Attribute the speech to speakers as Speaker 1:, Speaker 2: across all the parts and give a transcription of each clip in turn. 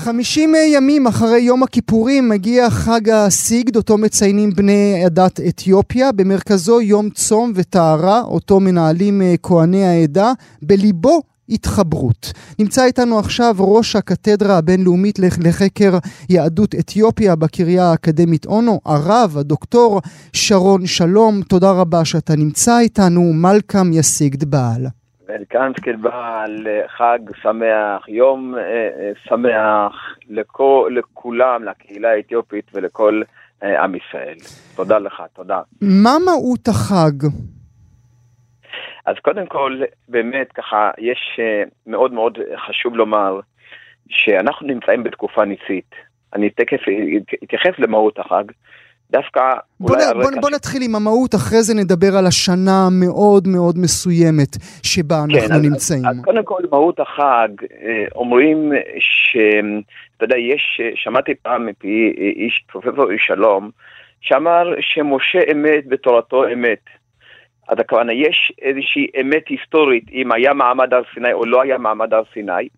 Speaker 1: 50 ימים אחרי יום הכיפורים מגיע חג הסיגד, אותו מציינים בני עדת אתיופיה. במרכזו יום צום וטהרה, אותו מנהלים אה, כהני העדה. בליבו התחברות. נמצא איתנו עכשיו ראש הקתדרה הבינלאומית לחקר יהדות אתיופיה בקריה האקדמית אונו, הרב, הדוקטור שרון שלום. תודה רבה שאתה נמצא איתנו. מלכם יסיגד בעל.
Speaker 2: כאן בעל חג שמח, יום אה, אה, שמח לכולם, לקהילה האתיופית ולכל אה, עם ישראל. תודה לך, תודה.
Speaker 1: מה מהות החג?
Speaker 2: אז קודם כל, באמת ככה, יש מאוד מאוד חשוב לומר שאנחנו נמצאים בתקופה ניסית. אני תכף אתייחס למהות החג. דווקא
Speaker 1: בוא, נ, בוא, בוא נתחיל עם המהות, אחרי זה נדבר על השנה המאוד מאוד מסוימת שבה כן, אנחנו
Speaker 2: אז,
Speaker 1: נמצאים.
Speaker 2: אז, אז קודם כל, מהות החג, אה, אומרים ש... אתה יודע, יש, שמעתי פעם מפי איש, פרופסור איש שלום, שאמר שמשה אמת בתורתו אמת. אז הכוונה, יש איזושהי אמת היסטורית, אם היה מעמד הר סיני או לא היה מעמד הר סיני,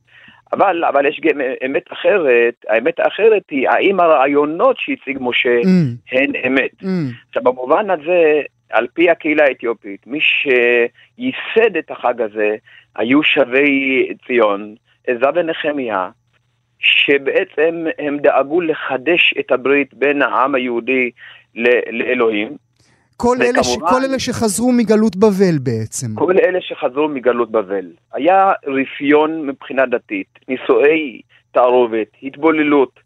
Speaker 2: אבל, אבל יש גם אמת אחרת, האמת האחרת היא האם הרעיונות שהציג משה mm. הן אמת. Mm. עכשיו במובן הזה, על פי הקהילה האתיופית, מי שייסד את החג הזה היו שבי ציון, עזרא ונחמיה, שבעצם הם דאגו לחדש את הברית בין העם היהודי לאלוהים.
Speaker 1: כל, וכמובן, אלה ש, כל אלה שחזרו מגלות בבל בעצם.
Speaker 2: כל אלה שחזרו מגלות בבל. היה רפיון מבחינה דתית, נישואי תערובת, התבוללות,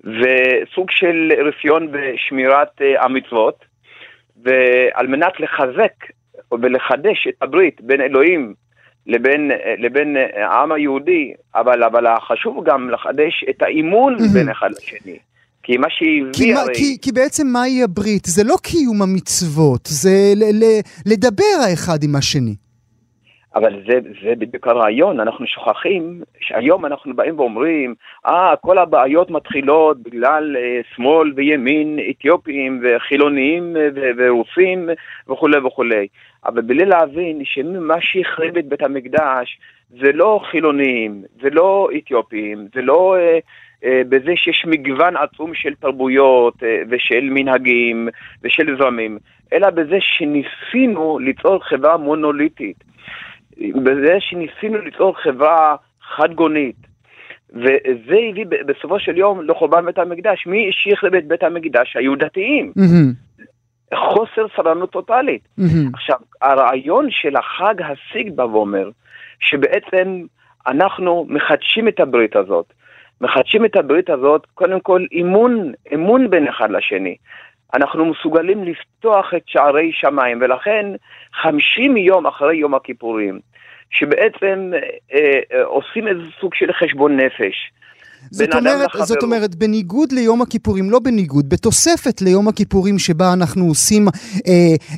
Speaker 2: וסוג של רפיון בשמירת uh, המצוות, ועל מנת לחזק ולחדש את הברית בין אלוהים לבין, לבין העם היהודי, אבל, אבל החשוב גם לחדש את האימון. בין אחד לשני. כי מה שהביא
Speaker 1: כי, הרי... כי, כי בעצם מהי הברית? זה לא קיום המצוות, זה ל, ל, לדבר האחד עם השני.
Speaker 2: אבל זה, זה בדיוק הרעיון, אנחנו שוכחים שהיום אנחנו באים ואומרים, אה, כל הבעיות מתחילות בגלל אה, שמאל וימין, אתיופים וחילונים אה, ו- ורוסים וכולי וכולי. אבל בלי להבין שמה שהחריב את בית המקדש זה לא חילונים, זה לא אתיופים, זה לא... אה, בזה שיש מגוון עצום של תרבויות אה, ושל מנהגים ושל זרמים, אלא בזה שניסינו ליצור חברה מונוליטית, בזה שניסינו ליצור חברה חד-גונית. וזה הביא בסופו של יום לחורבן בית המקדש. מי השאיר לבית בית המקדש? היו דתיים. Mm-hmm. חוסר סבלנות טוטאלית. Mm-hmm. עכשיו, הרעיון של החג הסיג בא ואומר, שבעצם אנחנו מחדשים את הברית הזאת. מחדשים את הברית הזאת, קודם כל אימון, אמון בין אחד לשני. אנחנו מסוגלים לפתוח את שערי שמיים, ולכן 50 יום אחרי יום הכיפורים, שבעצם אה, אה, עושים איזה סוג של חשבון נפש.
Speaker 1: זאת אומרת, זאת אומרת, בניגוד ליום הכיפורים, לא בניגוד, בתוספת ליום הכיפורים שבה אנחנו עושים, אה,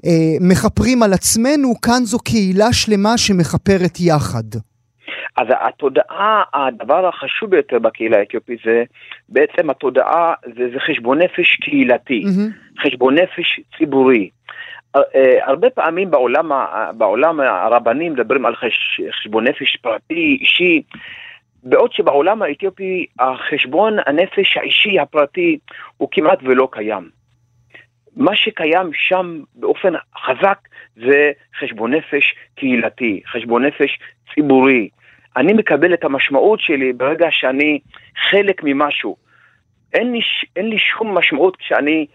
Speaker 1: אה, מכפרים על עצמנו, כאן זו קהילה שלמה שמכפרת יחד.
Speaker 2: אז התודעה, הדבר החשוב ביותר בקהילה האתיופית זה בעצם התודעה, זה, זה חשבון נפש קהילתי, mm-hmm. חשבון נפש ציבורי. אה, הרבה פעמים בעולם, בעולם הרבנים מדברים על חש, חשבון נפש פרטי, אישי, בעוד שבעולם האתיופי החשבון הנפש האישי הפרטי הוא כמעט ולא קיים. מה שקיים שם באופן חזק זה חשבון נפש קהילתי, חשבון נפש ציבורי, אני מקבל את המשמעות שלי ברגע שאני חלק ממשהו. אין לי, אין לי שום משמעות כשאני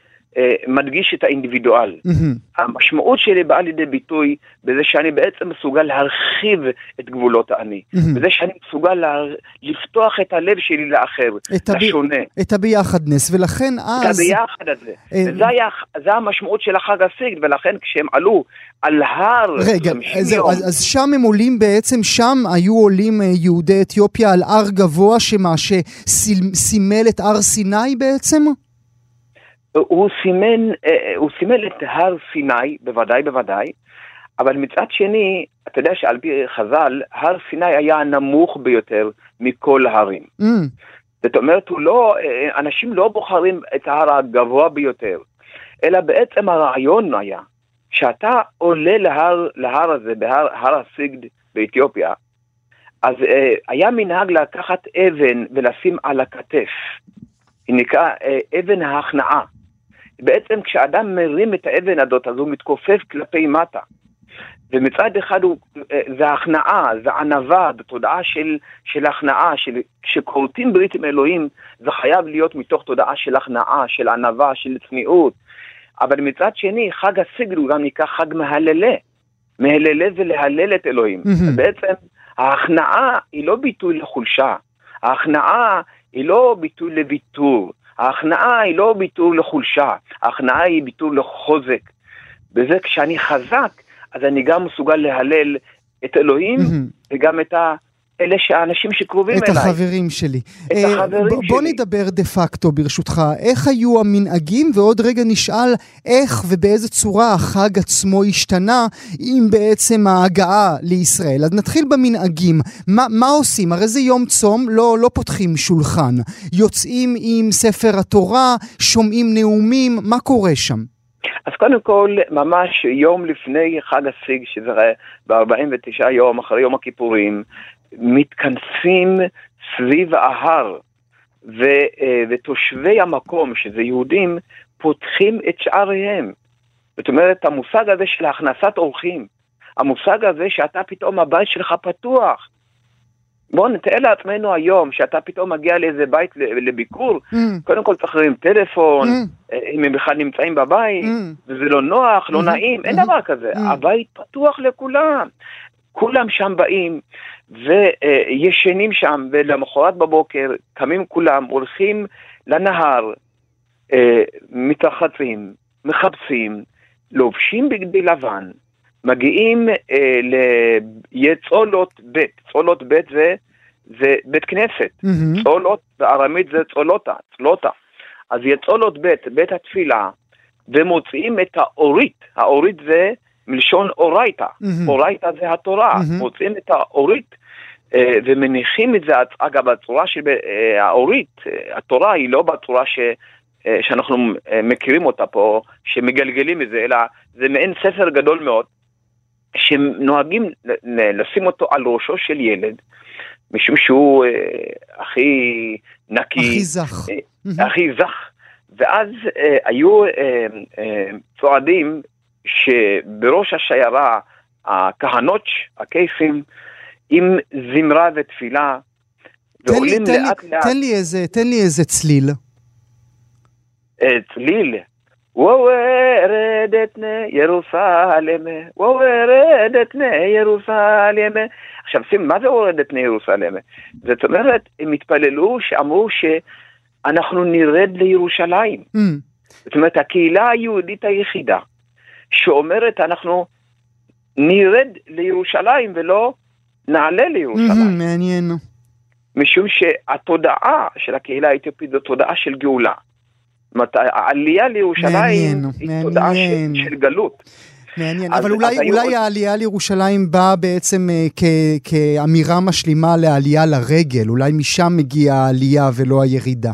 Speaker 2: מדגיש את האינדיבידואל. Mm-hmm. המשמעות שלי באה לידי ביטוי בזה שאני בעצם מסוגל להרחיב את גבולות האני. Mm-hmm. בזה שאני מסוגל לה, לפתוח את הלב שלי לאחר, את לשונה. הב...
Speaker 1: את הביחדנס, ולכן אז...
Speaker 2: את הביחד הזה. אה... וזה היה, זה המשמעות של החג הסיגד, ולכן כשהם עלו על הר...
Speaker 1: רגע, זהו, אז, אז שם הם עולים בעצם, שם היו עולים אה, יהודי אתיופיה על הר גבוה, שמה, שסימל את הר סיני בעצם?
Speaker 2: הוא סימן, אה, הוא סימן את הר סיני, בוודאי בוודאי, אבל מצד שני, אתה יודע שעל פי חז"ל, הר סיני היה הנמוך ביותר מכל ההרים. Mm. זאת אומרת, לא, אה, אנשים לא בוחרים את ההר הגבוה ביותר, אלא בעצם הרעיון היה, שאתה עולה להר, להר הזה, בהר הר הסיגד באתיופיה, אז אה, היה מנהג לקחת אבן ולשים על הכתף. היא נקרא אה, אבן ההכנעה. בעצם כשאדם מרים את האבן הזאת, אז הוא מתכופף כלפי מטה. ומצד אחד הוא, אה, זה הכנעה, זה ענווה, זה תודעה של, של הכנעה, של, כשכורתים ברית עם אלוהים, זה חייב להיות מתוך תודעה של הכנעה, של ענווה, של צניעות. אבל מצד שני, חג הסיגד הוא גם נקרא חג מהללה. מהללה זה להלל את אלוהים. Mm-hmm. בעצם ההכנעה היא לא ביטוי לחולשה, ההכנעה היא לא ביטוי לוויתור, ההכנעה היא לא ביטוי לחולשה, ההכנעה היא ביטוי לחוזק. בזה כשאני חזק, אז אני גם מסוגל להלל את אלוהים mm-hmm. וגם את ה... אלה שהאנשים שקרובים
Speaker 1: את
Speaker 2: אליי.
Speaker 1: את החברים שלי.
Speaker 2: את uh, החברים ב-
Speaker 1: שלי. בוא נדבר דה פקטו ברשותך. איך היו המנהגים, ועוד רגע נשאל איך ובאיזה צורה החג עצמו השתנה עם בעצם ההגעה לישראל. אז נתחיל במנהגים. מה, מה עושים? הרי זה יום צום, לא, לא פותחים שולחן. יוצאים עם ספר התורה, שומעים נאומים, מה קורה שם?
Speaker 2: אז קודם כל, ממש יום לפני חג הסיג, שזה ב-49 יום, אחרי יום הכיפורים, מתכנסים סביב ההר, ו, אה, ותושבי המקום, שזה יהודים, פותחים את שעריהם. זאת אומרת, המושג הזה של הכנסת אורחים, המושג הזה שאתה פתאום הבית שלך פתוח. בואו נתאר לעצמנו היום שאתה פתאום מגיע לאיזה בית לביקור, mm. קודם כל צריך להרים טלפון, mm. אם הם בכלל נמצאים בבית, mm. וזה לא נוח, לא mm-hmm. נעים, אין mm-hmm. דבר כזה. Mm. הבית פתוח לכולם. כולם שם באים וישנים שם, ולמחרת בבוקר קמים כולם, הולכים לנהר, אה, מתרחצים, מחפשים, לובשים בגדי לבן, מגיעים אה, ליצולות ב', צולות ב' זה, זה בית כנסת, mm-hmm. צולות בארמית זה צולותה, צלותה. אז יצולות ב', בית התפילה, ומוציאים את האורית, האורית זה מלשון אורייתא, mm-hmm. אורייתא זה התורה, mm-hmm. מוצאים את האורית אה, ומניחים את זה, אגב, הצורה של אה, האורית, אה, התורה היא לא בצורה ש... שאנחנו מכירים אותה פה, שמגלגלים את זה, אלא זה מעין ספר גדול מאוד, שנוהגים לשים אותו על ראשו של ילד, משום שהוא הכי נקי,
Speaker 1: הכי זך,
Speaker 2: הכי זך, ואז היו צועדים שבראש השיירה, הכהנות, הקייסים, עם זמרה ותפילה,
Speaker 1: ועולים תן לאט לי, לאט. תן לי איזה, תן לי איזה צליל.
Speaker 2: אה, צליל. וורדת ירוסלם, וורדת ירוסלם. עכשיו שים, מה זה וורדת ירוסלם? זאת אומרת, הם התפללו שאמרו שאנחנו נרד לירושלים. Mm. זאת אומרת, הקהילה היהודית היחידה שאומרת אנחנו נרד לירושלים ולא נעלה לירושלים.
Speaker 1: מעניין.
Speaker 2: משום שהתודעה של הקהילה האתיופית זו תודעה של גאולה. זאת אומרת, העלייה לירושלים מעניין, היא מעניין. תודעה של, של גלות.
Speaker 1: מעניין, אבל אולי, אולי היו... העלייה לירושלים באה בעצם uh, כ- כאמירה משלימה לעלייה לרגל, אולי משם מגיעה העלייה ולא הירידה.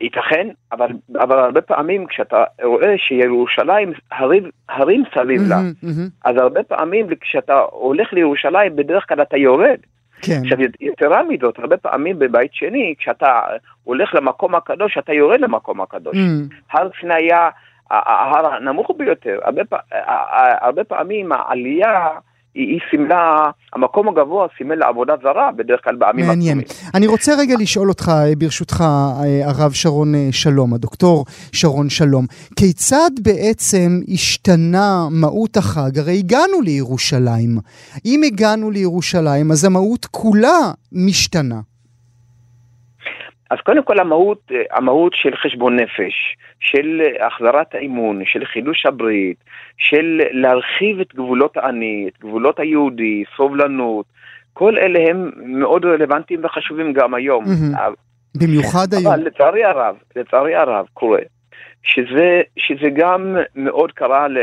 Speaker 2: ייתכן, אבל, אבל הרבה פעמים כשאתה רואה שירושלים, הרים, הרים סביב לה, mm-hmm, mm-hmm. אז הרבה פעמים כשאתה הולך לירושלים, בדרך כלל אתה יורד. כן. עכשיו, יתרה מזאת, הרבה פעמים בבית שני, כשאתה הולך למקום הקדוש, אתה יורד למקום הקדוש. Mm. הר סיני היה ההר הנמוך ביותר. הרבה, הרבה פעמים העלייה... היא, סימלה, המקום הגבוה סימל לעבודה זרה, בדרך כלל בעמים
Speaker 1: הקודמים. מעניין. אני רוצה רגע לשאול אותך, אה, ברשותך, אה, הרב שרון אה, שלום, הדוקטור שרון שלום, כיצד בעצם השתנה מהות החג? הרי הגענו לירושלים. אם הגענו לירושלים, אז המהות כולה משתנה.
Speaker 2: אז קודם כל המהות, המהות של חשבון נפש, של החזרת האימון, של חידוש הברית, של להרחיב את גבולות האני, את גבולות היהודי, סובלנות, כל אלה הם מאוד רלוונטיים וחשובים גם היום.
Speaker 1: במיוחד היום.
Speaker 2: אבל לצערי הרב, לצערי הרב קורה, שזה, שזה גם מאוד קרה, ל,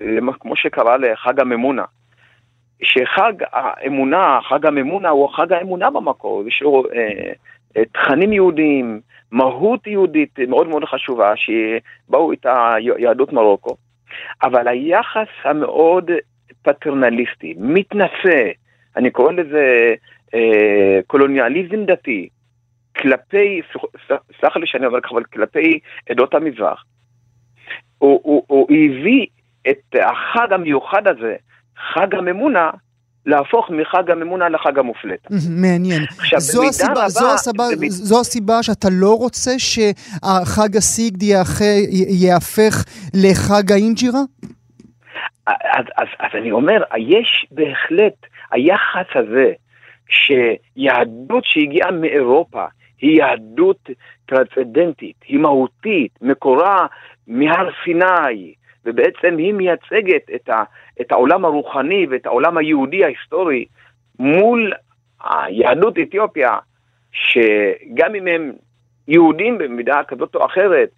Speaker 2: ל, כמו שקרה לחג הממונה. שחג האמונה, חג הממונה הוא חג האמונה במקור, יש לו אה, אה, תכנים יהודיים, מהות יהודית מאוד מאוד חשובה, שבאו איתה יהדות מרוקו, אבל היחס המאוד פטרנליסטי, מתנשא, אני קורא לזה אה, קולוניאליזם דתי, כלפי, סלח לי שאני אומר ככה, אבל כלפי עדות המזרח. הוא, הוא, הוא הביא את החג המיוחד הזה, חג הממונה, להפוך מחג הממונה לחג המופלט.
Speaker 1: מעניין. עכשיו, זו הסיבה, רבה, זו, הסיבה, זה... זו הסיבה שאתה לא רוצה שהחג הסיגד ייהפך לחג האינג'ירה?
Speaker 2: אז, אז, אז אני אומר, יש בהחלט, היחס הזה, שיהדות שהגיעה מאירופה היא יהדות טרנסצדנטית, היא מהותית, מקורה מהר סיני, ובעצם היא מייצגת את, ה, את העולם הרוחני ואת העולם היהודי ההיסטורי מול היהדות אתיופיה, שגם אם הם יהודים במידה כזאת או אחרת,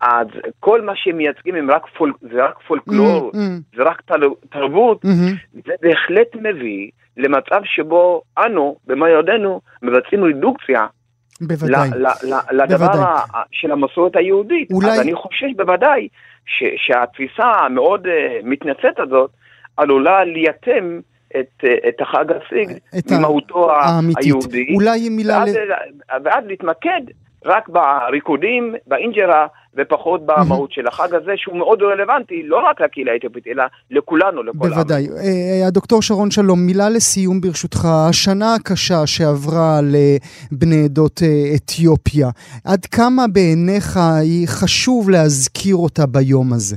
Speaker 2: אז כל מה שהם מייצגים הם רק פול, זה רק פולקלור, mm, hmm זה רק תרבות, mm-hmm. זה בהחלט מביא למצב שבו אנו, במה יודענו, מבצעים רידוקציה
Speaker 1: בוודאי.
Speaker 2: ל, ל, ל, לדבר בוודאי. של המסורת היהודית. אולי... אז אני חושש בוודאי ש, שהתפיסה המאוד uh, מתנצאת הזאת עלולה לייתם את, uh, את החג הסיגד ממהותו היהודי.
Speaker 1: אולי מילה...
Speaker 2: ואז, ל... ואז להתמקד רק בריקודים, באינג'רה, ופחות במהות של החג הזה, שהוא מאוד רלוונטי, לא רק לקהילה האתיופית, אלא לכולנו, לכל
Speaker 1: העם. בוודאי. אה, הדוקטור שרון שלום, מילה לסיום ברשותך. השנה הקשה שעברה לבני עדות אה, אתיופיה, עד כמה בעיניך היא חשוב להזכיר אותה ביום הזה?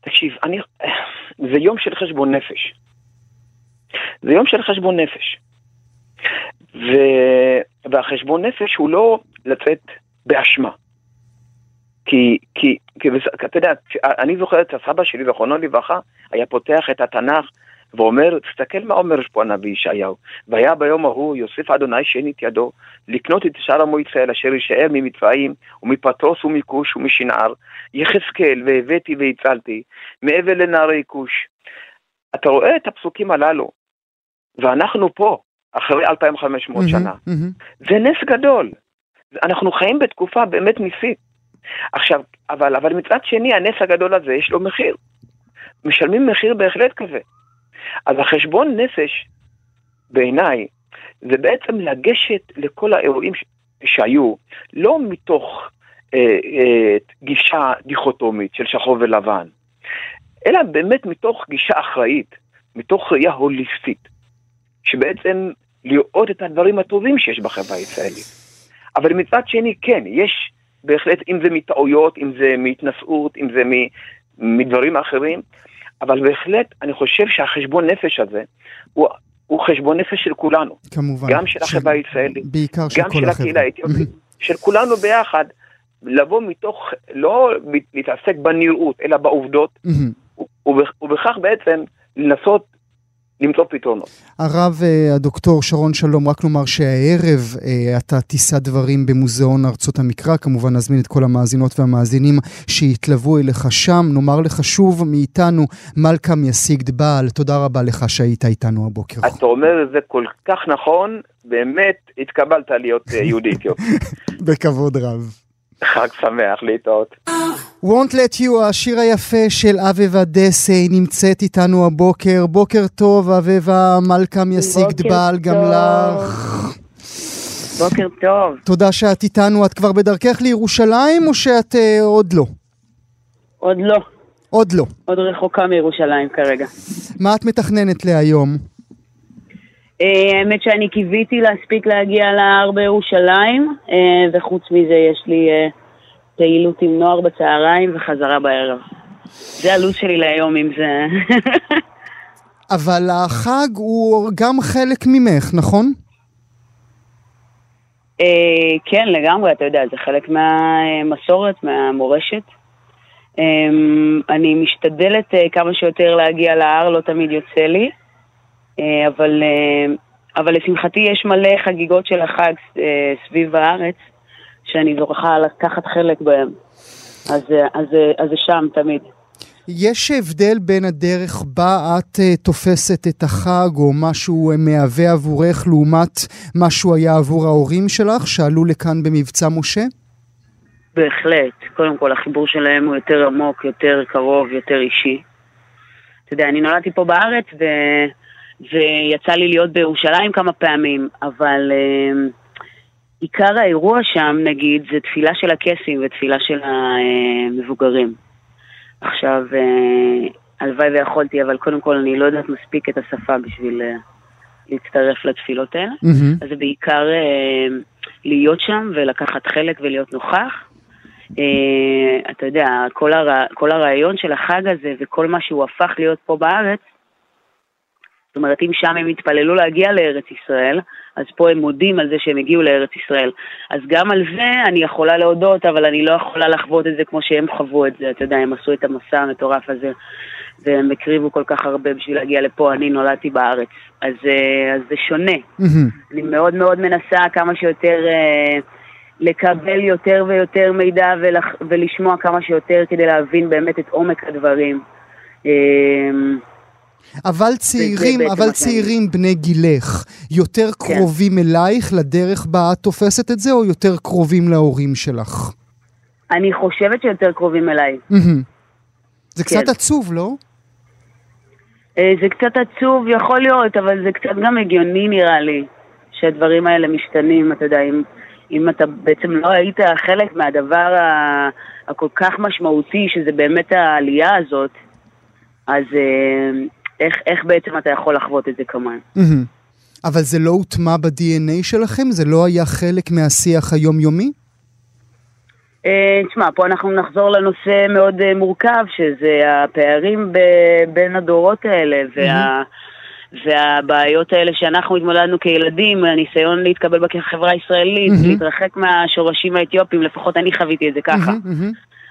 Speaker 2: תקשיב, אני... זה יום של חשבון נפש. זה יום של חשבון נפש. ו... והחשבון נפש הוא לא לצאת באשמה. כי, כי, כי אתה יודע, אני זוכר את הסבא שלי, זכרונו לברכה, היה פותח את התנ"ך ואומר, תסתכל מה אומר פה הנביא ישעיהו. והיה ביום ההוא יוסיף אדוני שן את ידו, לקנות את שאר עמו ישראל אשר יישאר ממצרים, ומפטרוס ומכוש ומשנער, יחזקאל והבאתי והצלתי, מעבר לנערי כוש. אתה רואה את הפסוקים הללו, ואנחנו פה, אחרי 2,500 mm-hmm, שנה. Mm-hmm. זה נס גדול. אנחנו חיים בתקופה באמת ניסית. עכשיו, אבל, אבל מצד שני, הנס הגדול הזה יש לו מחיר. משלמים מחיר בהחלט כזה. אז החשבון נפש, בעיניי, זה בעצם לגשת לכל האירועים ש... שהיו, לא מתוך אה, אה, גישה דיכוטומית של שחור ולבן, אלא באמת מתוך גישה אחראית, מתוך ראייה הוליסטית. שבעצם לראות את הדברים הטובים שיש בחברה הישראלית. אבל מצד שני, כן, יש בהחלט, אם זה מטעויות, אם זה מהתנשאות, אם זה מדברים אחרים, אבל בהחלט אני חושב שהחשבון נפש הזה הוא, הוא חשבון נפש של כולנו.
Speaker 1: כמובן.
Speaker 2: גם של החברה הישראלית,
Speaker 1: בעיקר של
Speaker 2: כל החברה. גם של הקהילה האתיופית, של כולנו ביחד, לבוא מתוך, לא להתעסק בנראות, אלא בעובדות, ובכך בעצם לנסות למצוא פתרונות.
Speaker 1: הרב אה, הדוקטור שרון שלום, רק לומר שהערב אה, אתה תישא דברים במוזיאון ארצות המקרא, כמובן נזמין את כל המאזינות והמאזינים שיתלוו אליך שם. נאמר לך שוב מאיתנו, מלכם יסיגד בעל, תודה רבה לך שהיית איתנו הבוקר.
Speaker 2: אתה אומר את זה כל כך נכון, באמת התקבלת להיות אה, יהודי אתיופי.
Speaker 1: בכבוד רב.
Speaker 2: חג שמח להתראות.
Speaker 1: Won't Let You, השיר היפה של אביבה דסי, נמצאת איתנו הבוקר. בוקר טוב, אביבה מלכם ישיג דבל גם לך.
Speaker 3: בוקר טוב.
Speaker 1: תודה שאת איתנו. את כבר בדרכך לירושלים או שאת uh, עוד לא?
Speaker 3: עוד לא.
Speaker 1: עוד לא.
Speaker 3: עוד רחוקה מירושלים כרגע.
Speaker 1: מה את מתכננת להיום?
Speaker 3: אה, האמת שאני קיוויתי להספיק להגיע להר בירושלים, אה, וחוץ מזה יש לי אה, פעילות עם נוער בצהריים וחזרה בערב. זה הלו"ז שלי להיום אם זה...
Speaker 1: אבל החג הוא גם חלק ממך, נכון?
Speaker 3: כן, לגמרי, אתה יודע, זה חלק מהמסורת, מהמורשת. אני משתדלת כמה שיותר להגיע להר, לא תמיד יוצא לי. אה, אבל, אה, אבל לשמחתי יש מלא חגיגות של החג אה, סביב הארץ, שאני זוכרה לקחת חלק בהם. אז, אז, אז זה שם תמיד.
Speaker 1: יש הבדל בין הדרך בה את תופסת את החג או משהו uh, מהווה עבורך לעומת מה שהוא היה עבור ההורים שלך שעלו לכאן במבצע משה?
Speaker 3: בהחלט. קודם כל החיבור שלהם הוא יותר עמוק, יותר קרוב, יותר אישי. אתה יודע, אני נולדתי פה בארץ, ו... ויצא לי להיות בירושלים כמה פעמים, אבל uh, עיקר האירוע שם, נגיד, זה תפילה של הקסים ותפילה של המבוגרים. עכשיו, uh, הלוואי ויכולתי, אבל קודם כל אני לא יודעת מספיק את השפה בשביל uh, להצטרף לתפילות האלה. Mm-hmm. אז זה בעיקר להיות שם ולקחת חלק ולהיות נוכח. Uh, אתה יודע, כל, הר... כל הרעיון של החג הזה וכל מה שהוא הפך להיות פה בארץ, אומרת, אם שם הם התפללו להגיע לארץ ישראל, אז פה הם מודים על זה שהם הגיעו לארץ ישראל. אז גם על זה אני יכולה להודות, אבל אני לא יכולה לחוות את זה כמו שהם חוו את זה. אתה יודע, הם עשו את המסע המטורף הזה, והם הקריבו כל כך הרבה בשביל להגיע לפה, אני נולדתי בארץ. אז, אה, אז זה שונה. Mm-hmm. אני מאוד מאוד מנסה כמה שיותר... Uh, לקבל יותר ויותר מידע ולח... ולשמוע כמה שיותר כדי להבין באמת את עומק הדברים.
Speaker 1: אבל צעירים, אבל צעירים בני גילך, יותר כן. קרובים אלייך לדרך בה את תופסת את זה, או יותר קרובים להורים שלך?
Speaker 3: אני חושבת שיותר קרובים אליי.
Speaker 1: זה כן. קצת עצוב, לא?
Speaker 3: אה, זה קצת עצוב, יכול להיות, אבל זה קצת גם הגיוני נראה לי, שהדברים האלה משתנים, אתה יודע, אם, אם אתה בעצם לא היית חלק מהדבר הכל כך משמעותי, שזה באמת העלייה הזאת, אז אה, איך, איך בעצם אתה יכול לחוות את זה כמובן.
Speaker 1: אבל זה לא הוטמע ב-DNA שלכם? זה לא היה חלק מהשיח היומיומי?
Speaker 3: אה, תשמע, פה אנחנו נחזור לנושא מאוד אה, מורכב, שזה הפערים ב- בין הדורות האלה, וה... והבעיות האלה שאנחנו התמודדנו כילדים, הניסיון להתקבל בחברה הישראלית. להתרחק מהשורשים האתיופיים, לפחות אני חוויתי את זה ככה.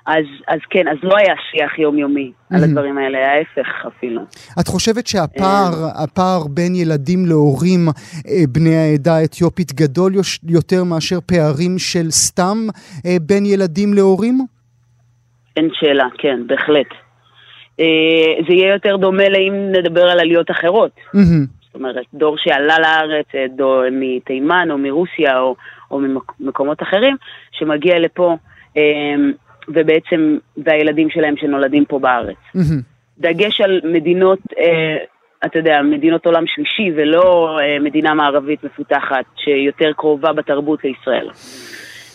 Speaker 3: אז, אז כן, אז לא היה שיח יומיומי. על הדברים האלה, ההפך אפילו.
Speaker 1: את חושבת שהפער אה. הפער בין ילדים להורים אה, בני העדה האתיופית גדול יותר מאשר פערים של סתם אה, בין ילדים להורים?
Speaker 3: אין שאלה, כן, בהחלט. זה יהיה יותר דומה לאם נדבר על עליות אחרות. זאת אומרת, דור שעלה לארץ, דור מתימן או מרוסיה או, או ממקומות אחרים, שמגיע לפה ובעצם, והילדים שלהם שנולדים פה בארץ. דגש על מדינות, אה, אתה יודע, מדינות עולם שלישי ולא אה, מדינה מערבית מפותחת שיותר קרובה בתרבות לישראל.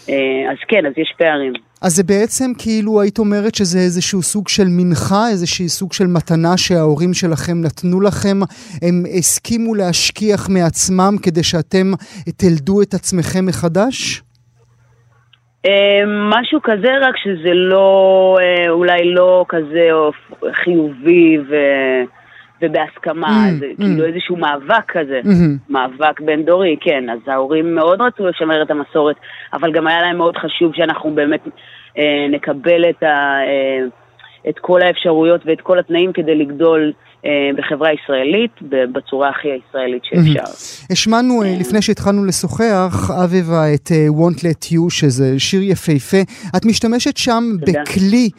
Speaker 3: אה, אז כן, אז יש פערים.
Speaker 1: אז זה בעצם כאילו היית אומרת שזה איזשהו סוג של מנחה, איזשהו סוג של מתנה שההורים שלכם נתנו לכם, הם הסכימו להשכיח מעצמם כדי שאתם תלדו את עצמכם מחדש?
Speaker 3: אמ, משהו כזה, רק שזה לא, אה, אולי לא כזה חיובי ו... ובהסכמה, mm, זה mm. כאילו איזשהו מאבק כזה, mm-hmm. מאבק בין דורי, כן, אז ההורים מאוד רצו לשמר את המסורת, אבל גם היה להם מאוד חשוב שאנחנו באמת אה, נקבל את, ה, אה, את כל האפשרויות ואת כל התנאים כדי לגדול אה, בחברה ישראלית בצורה הכי הישראלית שאפשר.
Speaker 1: השמענו אה, לפני שהתחלנו לשוחח, אביבה, את אה, Want Let You, שזה שיר יפהפה. את משתמשת שם בכלי,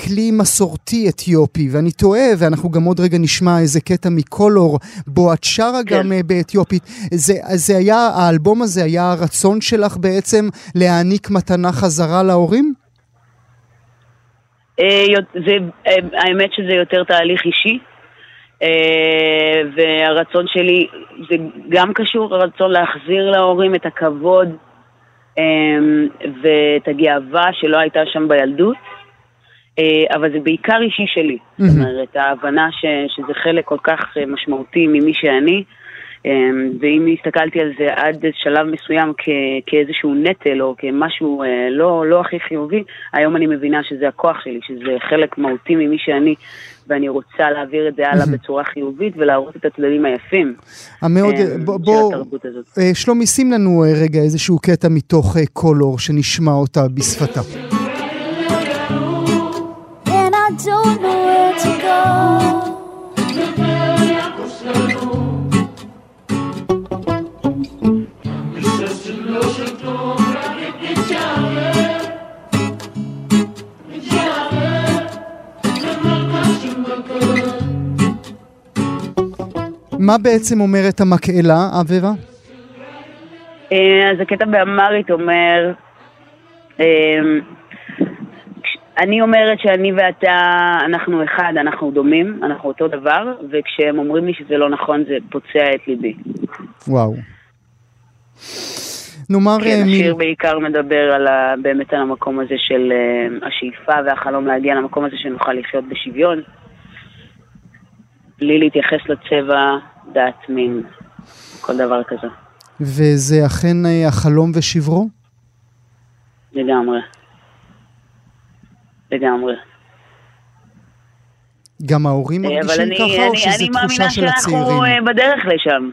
Speaker 1: כלי מסורתי אתיופי, ואני טועה, ואנחנו גם עוד רגע נשמע איזה קטע מקולור, בו את שרה כן. גם באתיופית. זה, זה היה, האלבום הזה היה הרצון שלך בעצם להעניק מתנה חזרה להורים?
Speaker 3: אה, זה, אה, האמת שזה יותר תהליך אישי, אה, והרצון שלי, זה גם קשור, הרצון להחזיר להורים את הכבוד ואת הגאווה שלא הייתה שם בילדות, אבל זה בעיקר אישי שלי. זאת אומרת, ההבנה ש, שזה חלק כל כך משמעותי ממי שאני, ואם הסתכלתי על זה עד שלב מסוים כ- כאיזשהו נטל או כמשהו אה, לא, לא הכי חיובי, היום אני מבינה שזה הכוח שלי, שזה חלק מהותי ממי שאני, ואני רוצה להעביר את זה הלאה בצורה חיובית ולהראות את הצדדים היפים
Speaker 1: המאוד, אמ, בוא, בוא, של התרבות הזאת. אה, שלומי, שים לנו אה, רגע איזשהו קטע מתוך קולור שנשמע אותה בשפתה. And I don't know where to go. מה בעצם אומרת המקהלה, אביבה?
Speaker 3: אה, אז הקטע באמרית אומר, אה, אני אומרת שאני ואתה, אנחנו אחד, אנחנו דומים, אנחנו אותו דבר, וכשהם אומרים לי שזה לא נכון, זה פוצע את ליבי.
Speaker 1: וואו. נאמר...
Speaker 3: כן, אה, השיר מ... בעיקר מדבר על ה, באמת על המקום הזה של uh, השאיפה והחלום להגיע למקום הזה שנוכל לחיות בשוויון, בלי להתייחס לצבע, דת, מין, כל דבר כזה.
Speaker 1: וזה אכן uh, החלום ושברו?
Speaker 3: לגמרי. לגמרי.
Speaker 1: גם ההורים מרגישים ככה, אני, או שזו תחושה של הצעירים?
Speaker 3: אני מאמינה שאנחנו בדרך לשם.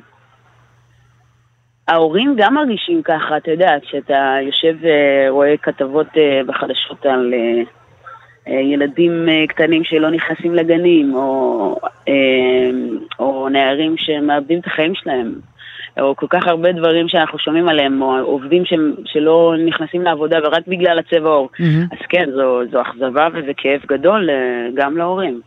Speaker 3: ההורים גם מרגישים ככה, אתה יודע, כשאתה יושב ורואה כתבות אה, בחדשות על אה, אה, ילדים קטנים שלא נכנסים לגנים, או, או נערים שמאבדים את החיים שלהם, או כל כך הרבה דברים שאנחנו שומעים עליהם, או עובדים ש, שלא נכנסים לעבודה ורק בגלל הצבע עור. Mm-hmm. אז כן, זו, זו אכזבה וזה כאב גדול גם להורים.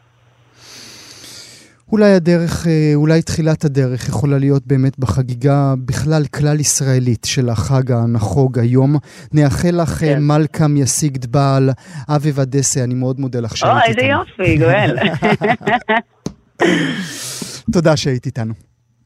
Speaker 1: אולי הדרך, אה, אולי תחילת הדרך יכולה להיות באמת בחגיגה בכלל כלל ישראלית של החג הנחוג היום. נאחל לך אה, כן. מלכם ישיג דבעל, אבי ודסה, אני מאוד מודה לך
Speaker 3: שהיית איתנו. או, איזה יופי, גואל.
Speaker 1: תודה שהיית איתנו.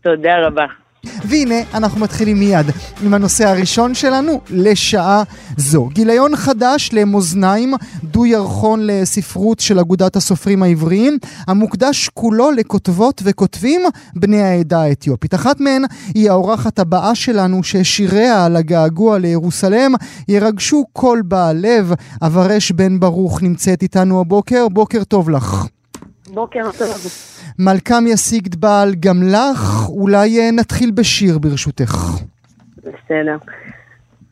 Speaker 3: תודה רבה.
Speaker 1: והנה, אנחנו מתחילים מיד עם הנושא הראשון שלנו לשעה זו. גיליון חדש למאזניים, דו ירחון לספרות של אגודת הסופרים העבריים, המוקדש כולו לכותבות וכותבים בני העדה האתיופית. אחת מהן היא האורחת הבאה שלנו, ששיריה על הגעגוע לירוסלם ירגשו כל בעל לב. אברש בן ברוך נמצאת איתנו הבוקר, בוקר טוב לך.
Speaker 4: בוקר טוב.
Speaker 1: מלכם ישיג דבעל גם לך, אולי אה, נתחיל בשיר ברשותך.
Speaker 4: בסדר.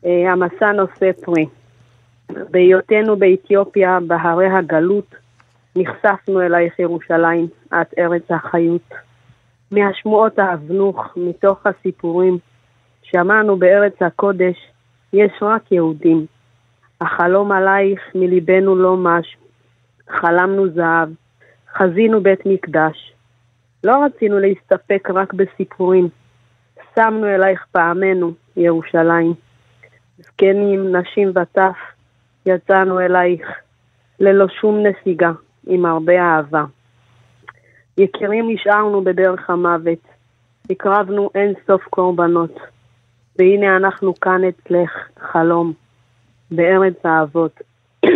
Speaker 4: אה, המסע נושא פרי. בהיותנו באתיופיה, בהרי הגלות, נחשפנו אלייך ירושלים, את ארץ החיות. מהשמועות האבנוך, מתוך הסיפורים, שמענו בארץ הקודש, יש רק יהודים. החלום עלייך מליבנו לא מש, חלמנו זהב, חזינו בית מקדש. לא רצינו להסתפק רק בסיפורים. שמנו אלייך פעמנו, ירושלים. זקנים, נשים וטף, יצאנו אלייך, ללא שום נסיגה, עם הרבה אהבה. יקירים נשארנו בדרך המוות, הקרבנו אין סוף קורבנות, והנה אנחנו כאן אצלך, חלום, בארץ האבות.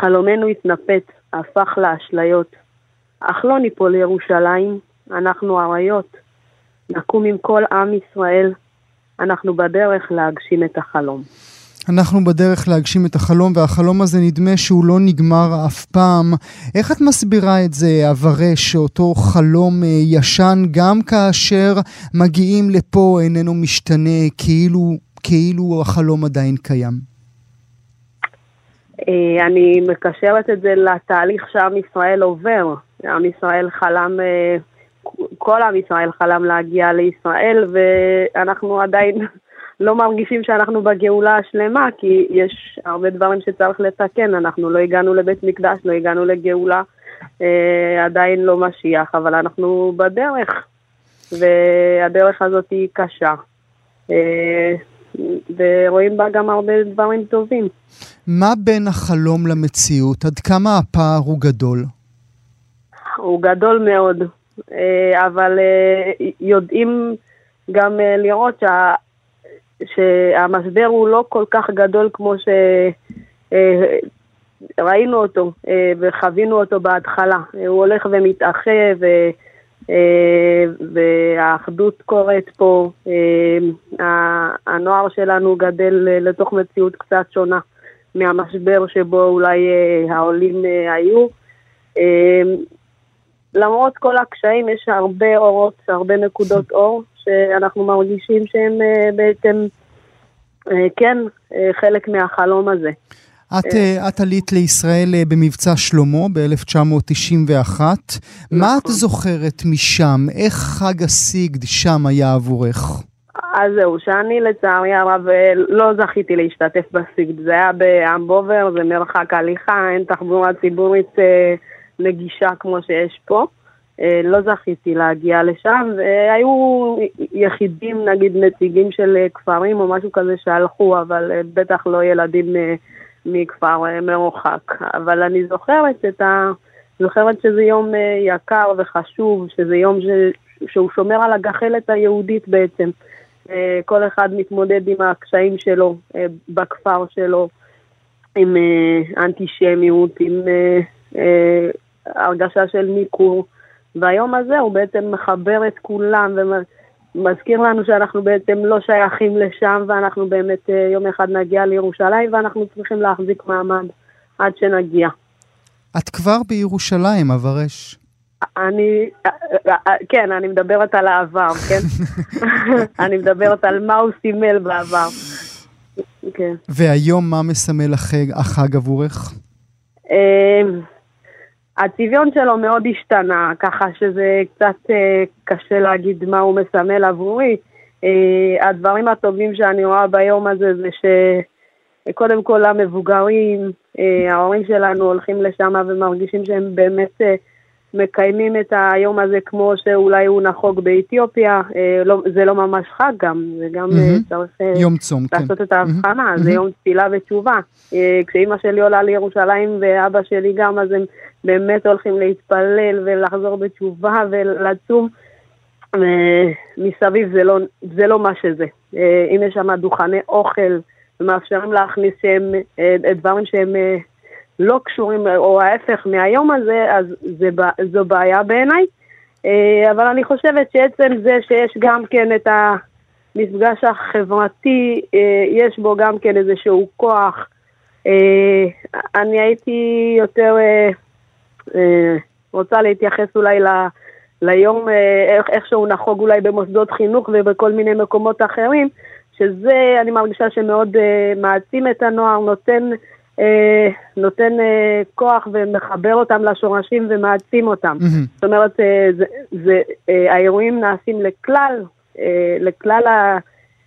Speaker 4: חלומנו התנפץ, הפך לאשליות. אך לא ניפול לירושלים, אנחנו אריות. נקום עם כל עם ישראל, אנחנו בדרך להגשים את החלום.
Speaker 1: אנחנו בדרך להגשים את החלום, והחלום הזה נדמה שהוא לא נגמר אף פעם. איך את מסבירה את זה, אברה, שאותו חלום אה, ישן, גם כאשר מגיעים לפה איננו משתנה, כאילו, כאילו החלום עדיין קיים?
Speaker 4: אה, אני מקשרת את זה לתהליך שעם ישראל עובר. עם ישראל חלם, אה, כל עם ישראל חלם להגיע לישראל, ואנחנו עדיין לא מרגישים שאנחנו בגאולה השלמה, כי יש הרבה דברים שצריך לתקן. אנחנו לא הגענו לבית מקדש, לא הגענו לגאולה, אה, עדיין לא משיח, אבל אנחנו בדרך, והדרך הזאת היא קשה. ורואים בה גם הרבה דברים טובים.
Speaker 1: מה בין החלום למציאות? עד כמה הפער הוא גדול?
Speaker 4: הוא גדול מאוד, אה, אבל אה, יודעים גם אה, לראות שה... שהמשבר הוא לא כל כך גדול כמו שראינו אותו וחווינו אותו בהתחלה. הוא הולך ומתאחה ו... והאחדות קורית פה. הנוער שלנו גדל לתוך מציאות קצת שונה. מהמשבר שבו אולי אה, העולים אה, היו. אה, למרות כל הקשיים יש הרבה אורות, הרבה נקודות אור, שאנחנו מרגישים שהם בעצם, כן, חלק מהחלום הזה.
Speaker 1: את, את עלית לישראל במבצע שלמה ב-1991. נכון. מה את זוכרת משם? איך חג הסיגד שם היה עבורך?
Speaker 4: אז זהו, שאני לצערי הרב אה, לא זכיתי להשתתף בסיגד. זה היה באמבובר, זה מרחק הליכה, אין תחבורה ציבורית אה, נגישה כמו שיש פה. אה, לא זכיתי להגיע לשם, והיו יחידים, נגיד נציגים של כפרים או משהו כזה שהלכו, אבל בטח לא ילדים מכפר מרוחק. אבל אני זוכרת את ה... זוכרת שזה יום יקר וחשוב, שזה יום ש... שהוא שומר על הגחלת היהודית בעצם. כל אחד מתמודד עם הקשיים שלו בכפר שלו, עם אנטישמיות, עם הרגשה של ניכור. והיום הזה הוא בעצם מחבר את כולם ומזכיר לנו שאנחנו בעצם לא שייכים לשם ואנחנו באמת אה, יום אחד נגיע לירושלים ואנחנו צריכים להחזיק מעמד עד שנגיע.
Speaker 1: את כבר בירושלים, אברש.
Speaker 4: אני, כן, אני מדברת על העבר, כן? אני מדברת על מה הוא סימל בעבר.
Speaker 1: כן. והיום מה מסמל החג, החג עבורך?
Speaker 4: הצביון שלו מאוד השתנה, ככה שזה קצת אה, קשה להגיד מה הוא מסמל עבורי. אה, הדברים הטובים שאני רואה ביום הזה זה שקודם כל המבוגרים, אה, ההורים שלנו הולכים לשם ומרגישים שהם באמת מקיימים את היום הזה כמו שאולי הוא נחוג באתיופיה, אה, לא, זה לא ממש חג גם, זה גם mm-hmm. צריך אה,
Speaker 1: יום צום,
Speaker 4: כן. לעשות כן. את ההבחנה, mm-hmm. זה יום תפילה ותשובה. כשאימא שלי עולה לירושלים ואבא שלי גם, אז הם באמת הולכים להתפלל ולחזור בתשובה ולצום. מסביב זה לא, זה לא מה שזה. אם יש שם דוכני אוכל ומאפשרים להכניס שהם, דברים שהם לא קשורים, או ההפך מהיום הזה, אז זה, זו בעיה בעיניי. אה, אבל אני חושבת שעצם זה שיש גם כן את המפגש החברתי, אה, יש בו גם כן איזשהו כוח. אה, אני הייתי יותר רוצה להתייחס אולי ל... ליום, איך, איך שהוא נחוג אולי במוסדות חינוך ובכל מיני מקומות אחרים, שזה, אני מרגישה שמאוד uh, מעצים את הנוער, נותן אה, נותן אה, כוח ומחבר אותם לשורשים ומעצים אותם. Mm-hmm. זאת אומרת, אה, זה, זה, אה, האירועים נעשים לכלל, אה, לכלל ה...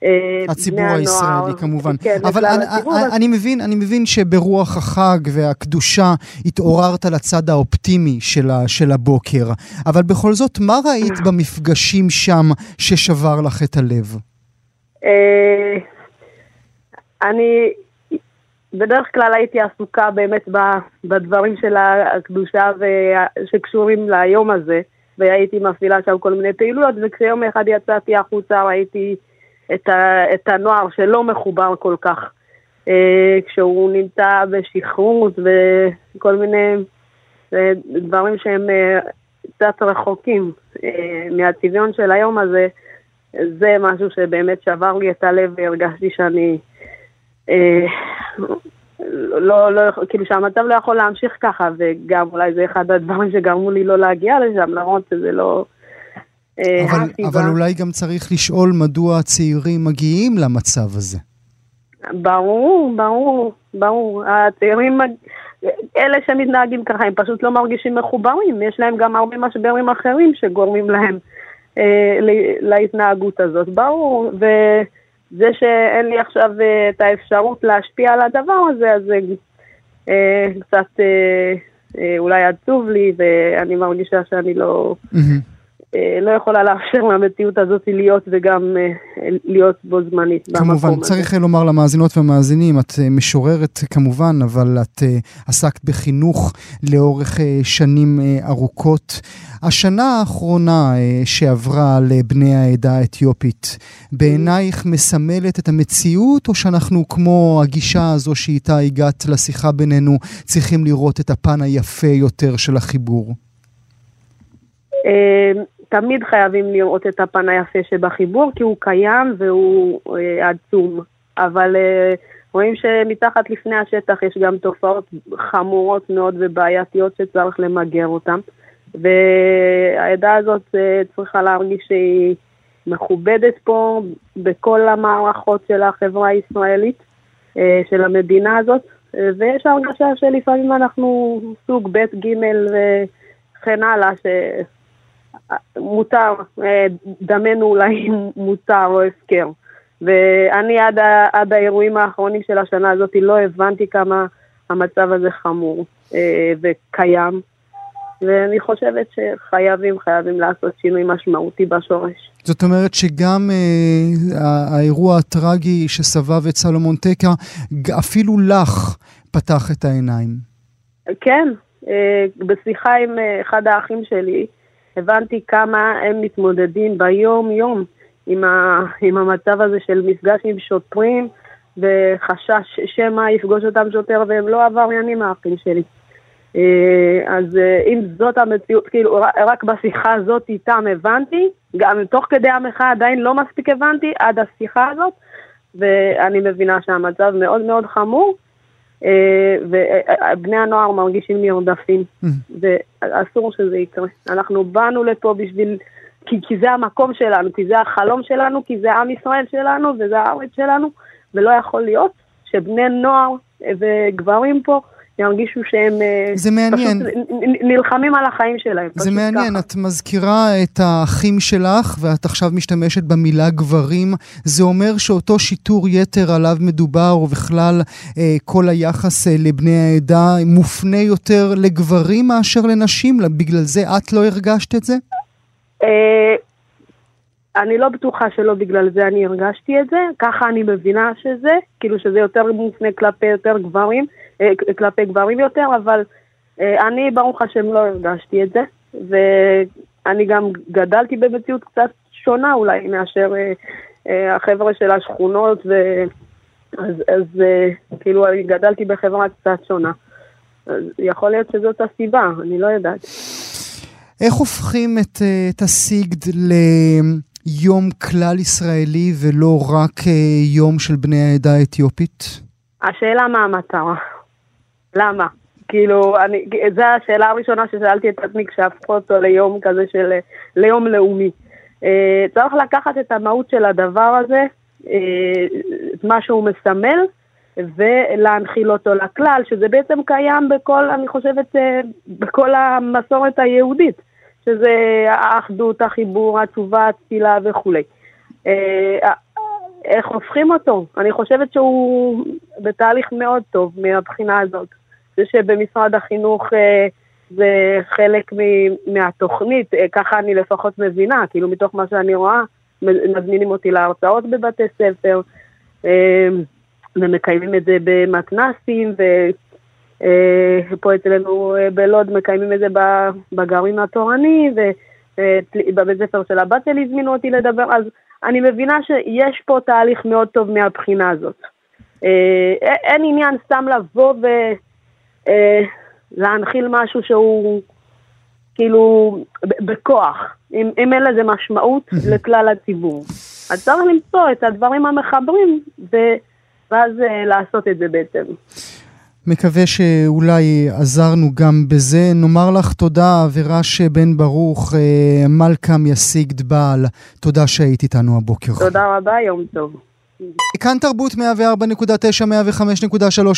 Speaker 1: אה, הציבור הישראלי כמובן. כן, אבל אני, אני, אני, מבין, אני מבין שברוח החג והקדושה התעוררת לצד האופטימי של, ה, של הבוקר, אבל בכל זאת, מה ראית אה. במפגשים שם ששבר לך את הלב?
Speaker 4: אני, בדרך כלל הייתי עסוקה באמת בדברים של הקדושה שקשורים ליום הזה, והייתי מפעילה שם כל מיני פעילויות, וכשיום אחד יצאתי החוצה ראיתי את, ה, את הנוער שלא מחובר כל כך, אה, כשהוא נמצא בשכרות וכל מיני אה, דברים שהם אה, קצת רחוקים מהצביון של היום הזה, זה משהו שבאמת שבר לי את הלב והרגשתי שאני... אה, לא, לא, כאילו שהמצב לא יכול להמשיך ככה, וגם אולי זה אחד הדברים שגרמו לי לא להגיע לשם, למרות שזה לא...
Speaker 1: אה, אבל, אבל אולי גם צריך לשאול מדוע הצעירים מגיעים למצב הזה.
Speaker 4: ברור, ברור, ברור. הצעירים, אלה שמתנהגים ככה, הם פשוט לא מרגישים מחוברים. יש להם גם הרבה משברים אחרים שגורמים להם אה, להתנהגות הזאת, ברור. ו... זה שאין לי עכשיו אה, את האפשרות להשפיע על הדבר הזה, אז זה אה, קצת אה, אה, אולי עצוב לי, ואני מרגישה שאני לא... Mm-hmm. אה, לא יכולה לאפשר למציאות הזאת להיות וגם אה, להיות בו זמנית
Speaker 1: כמובן, צריך לומר למאזינות והמאזינים, את אה, משוררת כמובן, אבל את עסקת בחינוך לאורך שנים ארוכות. השנה האחרונה שעברה לבני העדה האתיופית, בעינייך מסמלת את המציאות, או שאנחנו כמו הגישה הזו שאיתה הגעת לשיחה בינינו, צריכים לראות את הפן היפה יותר של החיבור?
Speaker 4: תמיד חייבים לראות את הפן היפה שבחיבור, כי הוא קיים והוא אה, עצום. אבל אה, רואים שמתחת לפני השטח יש גם תופעות חמורות מאוד ובעייתיות שצריך למגר אותן. והעדה הזאת אה, צריכה להרגיש שהיא מכובדת פה בכל המערכות של החברה הישראלית, של המדינה הזאת. ויש הרגשה שלפעמים אנחנו סוג ב', ג' וכן הלאה, ש... מותר, אה, דמנו אולי מותר או הפקר. ואני עד, עד האירועים האחרונים של השנה הזאת לא הבנתי כמה המצב הזה חמור אה, וקיים. ואני חושבת שחייבים, חייבים לעשות שינוי משמעותי בשורש.
Speaker 1: זאת אומרת שגם אה, האירוע הטרגי שסבב את סלומון טקה, אפילו לך פתח את העיניים.
Speaker 4: כן, אה, בשיחה עם אה, אחד האחים שלי, הבנתי כמה הם מתמודדים ביום-יום עם, ה, עם המצב הזה של מפגש עם שוטרים וחשש שמא יפגוש אותם שוטר והם לא עבריינים האחים שלי. אה, אז אה, אם זאת המציאות, כאילו רק בשיחה הזאת איתם הבנתי, גם תוך כדי המחאה עדיין לא מספיק הבנתי עד השיחה הזאת, ואני מבינה שהמצב מאוד מאוד חמור. אה, ובני הנוער מרגישים נרדפים, mm. ואסור שזה יקרה. אנחנו באנו לפה בשביל, כי, כי זה המקום שלנו, כי זה החלום שלנו, כי זה עם ישראל שלנו וזה הארץ שלנו, ולא יכול להיות שבני נוער וגברים פה ירגישו שהם אה,
Speaker 1: זה מעניין.
Speaker 4: פשוט נלחמים על החיים שלהם.
Speaker 1: זה מעניין, ככה. את מזכירה את האחים שלך ואת עכשיו משתמשת במילה גברים. זה אומר שאותו שיטור יתר עליו מדובר ובכלל אה, כל היחס אה, לבני העדה מופנה יותר לגברים מאשר לנשים? בגלל זה את לא הרגשת את זה?
Speaker 4: אה, אני לא בטוחה שלא בגלל זה אני הרגשתי את זה, ככה אני מבינה שזה, כאילו שזה יותר מופנה כלפי יותר גברים. אה, כלפי גברים יותר, אבל אה, אני ברוך השם לא הרגשתי את זה, ואני גם גדלתי במציאות קצת שונה אולי מאשר אה, החבר'ה של השכונות, ו... אז, אז כאילו אני גדלתי בחברה קצת שונה. אז יכול להיות שזאת הסיבה, אני לא יודעת.
Speaker 1: איך הופכים את, את הסיגד ליום כלל ישראלי ולא רק יום של בני העדה האתיופית?
Speaker 4: השאלה מה המטרה. למה? כאילו, אני, זו השאלה הראשונה ששאלתי את עצמי כשהפכו אותו ליום כזה של, ליום לאומי. אה, צריך לקחת את המהות של הדבר הזה, אה, את מה שהוא מסמל, ולהנחיל אותו לכלל, שזה בעצם קיים בכל, אני חושבת, אה, בכל המסורת היהודית, שזה האחדות, החיבור, התשובה, התפילה וכולי. איך הופכים אותו? אני חושבת שהוא בתהליך מאוד טוב מהבחינה הזאת. זה שבמשרד החינוך אה, זה חלק מהתוכנית, אה, ככה אני לפחות מבינה, כאילו מתוך מה שאני רואה, מזמינים אותי להרצאות בבתי ספר, אה, ומקיימים את זה במתנסים, ופה אצלנו בלוד מקיימים את זה בגרעין התורני, ובבית ספר של הבת שלי הזמינו אותי לדבר, אז אני מבינה שיש פה תהליך מאוד טוב מהבחינה הזאת. אין עניין סתם לבוא ו... אה, להנחיל משהו שהוא כאילו בכוח, אם, אם אין לזה משמעות לכלל הציבור. אז צריך למצוא את הדברים המחברים ו, ואז אה, לעשות את זה בעצם.
Speaker 1: מקווה שאולי עזרנו גם בזה. נאמר לך תודה, אבירש בן ברוך, אה, מלכם יסיגד בעל. תודה שהיית איתנו הבוקר.
Speaker 4: תודה רבה, יום טוב.
Speaker 1: כאן תרבות 104.9, 105.3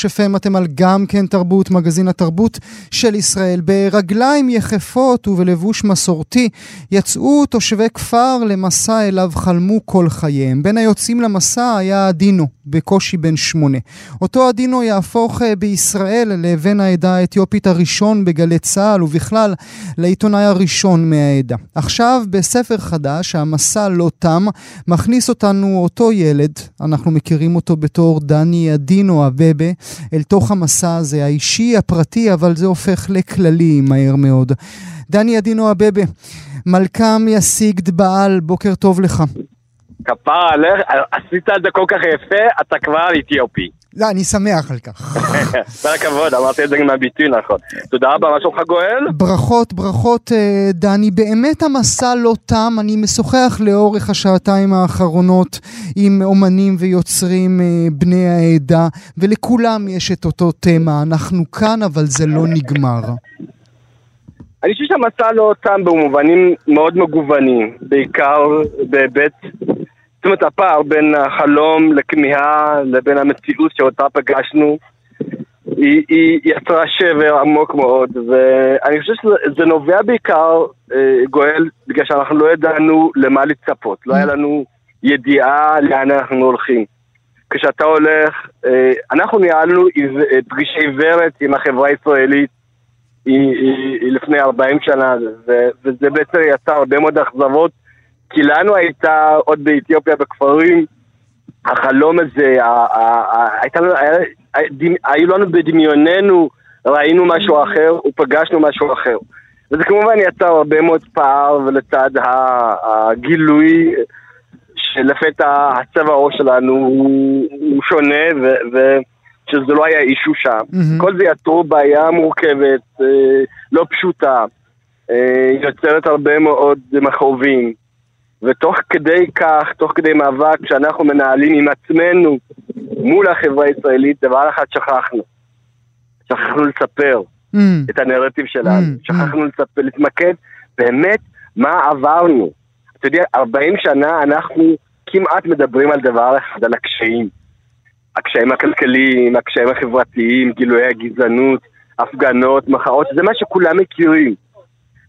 Speaker 1: FM, אתם על גם כן תרבות, מגזין התרבות של ישראל. ברגליים יחפות ובלבוש מסורתי יצאו תושבי כפר למסע אליו חלמו כל חייהם. בין היוצאים למסע היה אדינו, בקושי בן שמונה. אותו אדינו יהפוך אה, בישראל לבן העדה האתיופית הראשון בגלי צה"ל, ובכלל לעיתונאי הראשון מהעדה. עכשיו, בספר חדש, המסע לא תם, מכניס אותנו אותו ילד, אנחנו מכירים אותו בתור דני אדינו אבבה, אל תוך המסע הזה, האישי, הפרטי, אבל זה הופך לכללי מהר מאוד. דני אדינו אבבה, מלכם יסיגד בעל, בוקר טוב לך.
Speaker 5: כפרה עליך, עשית את זה כל כך יפה, אתה כבר אתיופי.
Speaker 1: לא, אני שמח על כך.
Speaker 5: כל הכבוד, אמרתי את זה עם הביטוי נכון. תודה רבה, מה שלומך גואל?
Speaker 1: ברכות, ברכות, אה, דני. באמת המסע לא תם, אני משוחח לאורך השעתיים האחרונות עם אומנים ויוצרים אה, בני העדה, ולכולם יש את אותו תמה. אנחנו כאן, אבל זה לא נגמר.
Speaker 5: אני חושב שהמסע לא תם במובנים מאוד מגוונים, בעיקר בהיבט זאת אומרת, הפער בין החלום לכמיהה לבין המציאות שאותה פגשנו, היא, היא יצרה שבר עמוק מאוד, ואני חושב שזה נובע בעיקר, אה, גואל, בגלל שאנחנו לא ידענו למה לצפות, לא היה לנו ידיעה לאן אנחנו הולכים. כשאתה הולך, אה, אנחנו ניהלנו פגישי עיוורת עם החברה הישראלית היא, היא, היא לפני 40 שנה, ו, וזה בעצם יצר הרבה מאוד אכזבות, כי לנו הייתה עוד באתיופיה בכפרים, החלום הזה, היו לנו בדמיוננו, ראינו משהו אחר ופגשנו משהו אחר. וזה כמובן יצר הרבה מאוד פער, ולצד הגילוי שלפתע הצבע העור שלנו הוא, הוא שונה, ו, ושזה לא היה אישו שם. Mm-hmm. כל זה יצרו בעיה מורכבת, אה, לא פשוטה, אה, יוצרת הרבה מאוד מכאובים. ותוך כדי כך, תוך כדי מאבק שאנחנו מנהלים עם עצמנו מול החברה הישראלית, דבר אחד שכחנו. שכחנו לספר mm. את הנרטיב שלנו. Mm. שכחנו לספר, להתמקד באמת מה עברנו. אתה יודע, 40 שנה אנחנו כמעט מדברים על דבר אחד, על הקשיים. הקשיים הכלכליים, הקשיים החברתיים, גילויי הגזענות, הפגנות, מחאות, זה מה שכולם מכירים.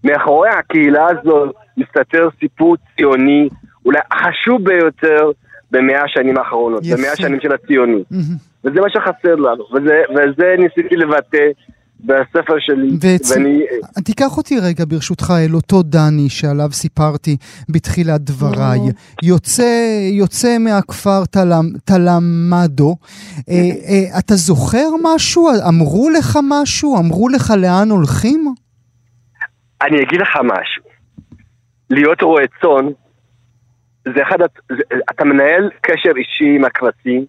Speaker 5: מאחורי הקהילה הזו מסתתר סיפור ציוני, אולי החשוב ביותר במאה השנים האחרונות, במאה השנים של הציונות. Mm-hmm. וזה מה שחסר לנו, וזה, וזה ניסיתי לבטא בספר שלי.
Speaker 1: וצ... ואני... תיקח אותי רגע ברשותך אל אותו דני שעליו סיפרתי בתחילת דבריי. יוצא, יוצא מהכפר תלם, תלמדו. אה, אה, אתה זוכר משהו? אמרו לך משהו? אמרו לך לאן הולכים?
Speaker 5: אני אגיד לך משהו. להיות רועה צאן, זה אחד, זה, אתה מנהל קשר אישי עם הכבשים,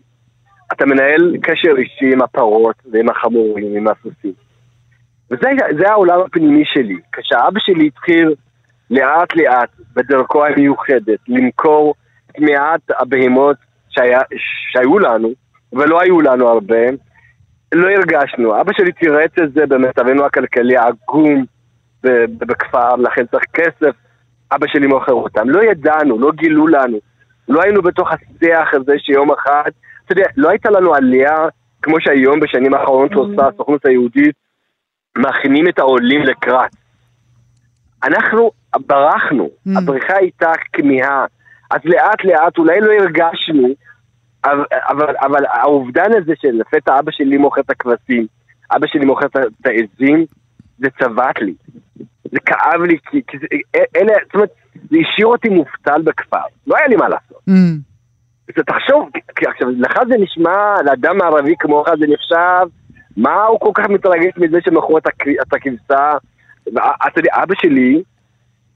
Speaker 5: אתה מנהל קשר אישי עם הפרות ועם החמורים, עם הסוסים. וזה העולם הפנימי שלי. כשאבא שלי התחיל לאט לאט בדרכו המיוחדת למכור את מעט הבהמות שהיה, שהיו לנו, ולא היו לנו הרבה, לא הרגשנו. אבא שלי תירץ את זה במצבנו הכלכלי העגום בכפר, לכן צריך כסף. אבא שלי מוכר אותם. לא ידענו, לא גילו לנו. לא היינו בתוך השיח הזה שיום אחד, אתה יודע, לא הייתה לנו עלייה כמו שהיום בשנים האחרונות mm. עושה הסוכנות היהודית מכינים את העולים לקראת. אנחנו ברחנו, mm. הבריחה הייתה כמיהה. אז לאט לאט אולי לא הרגשנו, אבל, אבל, אבל האובדן הזה שלפתע אבא שלי מוכר את הכבשים, אבא שלי מוכר את העזים, זה צבט לי. זה כאב לי, כי, כי זה, אלה, זאת אומרת, זה השאיר אותי מובטל בכפר. לא היה לי מה לעשות. Mm. תחשוב, עכשיו, לך זה נשמע, לאדם ערבי כמוך זה נחשב מה הוא כל כך מתרגש מזה שמכרו את הכבשה? אתה יודע, אבא שלי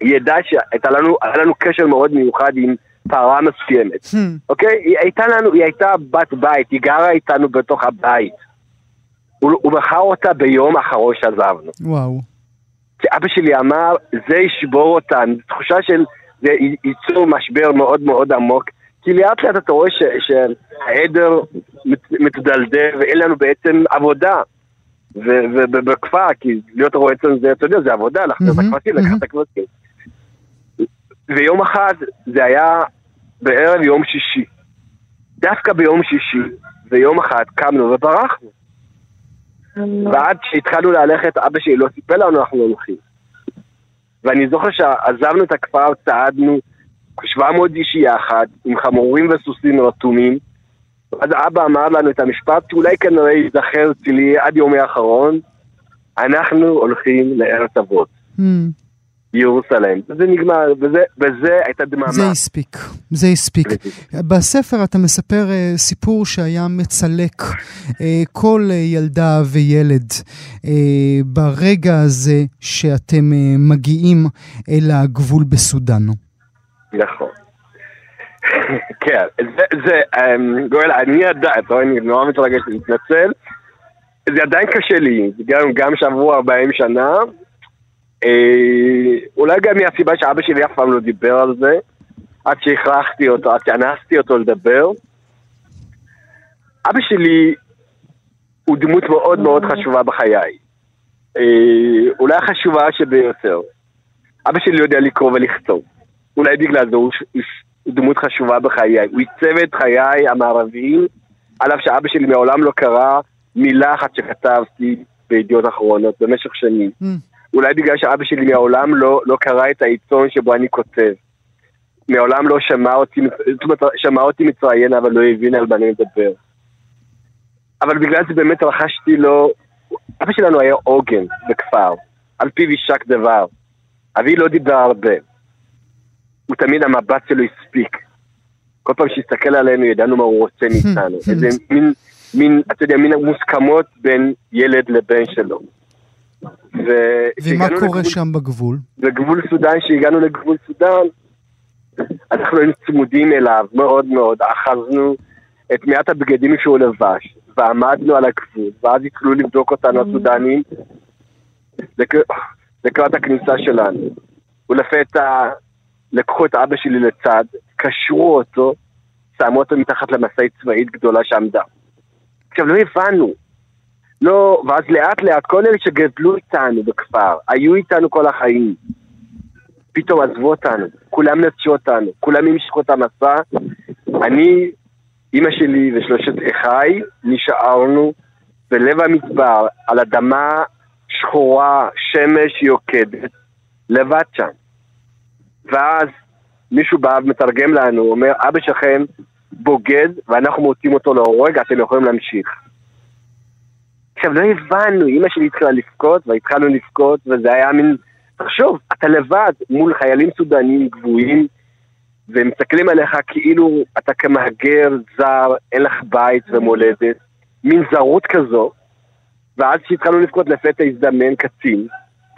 Speaker 5: ידע שהייתה לנו, לנו קשר מאוד מיוחד עם פרה מסוימת, hmm. אוקיי? היא הייתה לנו, היא הייתה בת בית, היא גרה איתנו בתוך הבית. הוא, הוא מכר אותה ביום האחרון שעזבנו.
Speaker 1: וואו.
Speaker 5: כי אבא שלי אמר, זה ישבור אותנו, תחושה של, זה ייצור משבר מאוד מאוד עמוק, כי לאט לאט אתה רואה שהעדר מתדלדל ואין לנו בעצם עבודה. ובכפר, כי להיות רועה צאן זה, אתה יודע, זה עבודה, לחזור את הכבשים, לקחת את הכבשים. ויום אחד, זה היה בערב יום שישי. דווקא ביום שישי, ויום אחד קמנו וברחנו. ועד שהתחלנו ללכת, אבא שלי לא סיפר לנו אנחנו הולכים. ואני זוכר שעזבנו את הכפר, צעדנו 700 איש יחד, עם חמורים וסוסים רתומים. אז אבא אמר לנו את המשפט שאולי כנראה ייזכר אצלי עד יומי האחרון, אנחנו הולכים לארץ אבות. Mm. ירוסלם. וזה נגמר, וזה, וזה הייתה דממה.
Speaker 1: זה הספיק, זה הספיק. בספר אתה מספר uh, סיפור שהיה מצלק uh, כל uh, ילדה וילד uh, ברגע הזה שאתם uh, מגיעים אל הגבול בסודאן.
Speaker 5: נכון. כן, זה, זה, אמ, גואל, אני עדיין, אני נורא מתרגש, להתנצל. זה עדיין קשה לי, גם, גם שעברו 40 שנה. אה, אולי גם מהסיבה שאבא שלי אף פעם לא דיבר על זה, עד שהכרחתי אותו, עד שאנסתי אותו לדבר. אבא שלי הוא דמות מאוד מאוד חשובה בחיי. אה, אולי החשובה שביותר. אבא שלי יודע לקרוא ולכתוב. אולי בגלל זה הוא דמות חשובה בחיי. הוא עיצב את חיי המערביים, על אף שאבא שלי מעולם לא קרא מילה אחת שכתבתי בידיעות אחרונות במשך שנים. Mm. אולי בגלל שאבא שלי מעולם לא, לא קרא את העיתון שבו אני כותב. מעולם לא שמע אותי, זאת אומרת, שמע אותי מתראיין אבל לא הבין על מה אני מדבר. אבל בגלל זה באמת רכשתי לו אבא שלנו היה עוגן בכפר, על פיו יישק דבר. אבי לא דיבר הרבה. הוא תמיד, המבט שלו הספיק. כל פעם שהסתכל עלינו, ידענו מה הוא רוצה מאיתנו. איזה מין, מין, אתה יודע, מין מוסכמות בין ילד לבן שלו.
Speaker 1: ומה קורה לגבול, שם בגבול?
Speaker 5: בגבול סודאן, כשהגענו לגבול סודאן, אנחנו היינו צמודים אליו מאוד מאוד, אחזנו את מעט הבגדים שהוא לבש, ועמדנו על הגבול, ואז התחילו לבדוק אותנו הסודנים לקראת הכניסה שלנו. ולפתע לקחו את אבא שלי לצד, קשרו אותו, שמו אותו מתחת למשאית צבאית גדולה שעמדה. עכשיו, לא הבנו. לא, ואז לאט לאט כל אלה שגדלו איתנו בכפר, היו איתנו כל החיים, פתאום עזבו אותנו, כולם נטשו אותנו, כולם המשכו את המסע. אני, אימא שלי ושלושת אחיי נשארנו בלב המדבר, על אדמה שחורה, שמש יוקדת, לבד שם. ואז מישהו בא ומתרגם לנו, אומר, אבא שלכם בוגד ואנחנו מוצאים אותו להורג, אתם יכולים להמשיך. עכשיו, לא הבנו, אימא שלי התחילה לבכות, והתחלנו לבכות, וזה היה מין... תחשוב, אתה לבד מול חיילים סודנים גבוהים, ומסתכלים עליך כאילו אתה כמהגר זר, אין לך בית ומולדת, מין זרות כזו, ואז כשהתחלנו לבכות לפתע הזדמן קצין,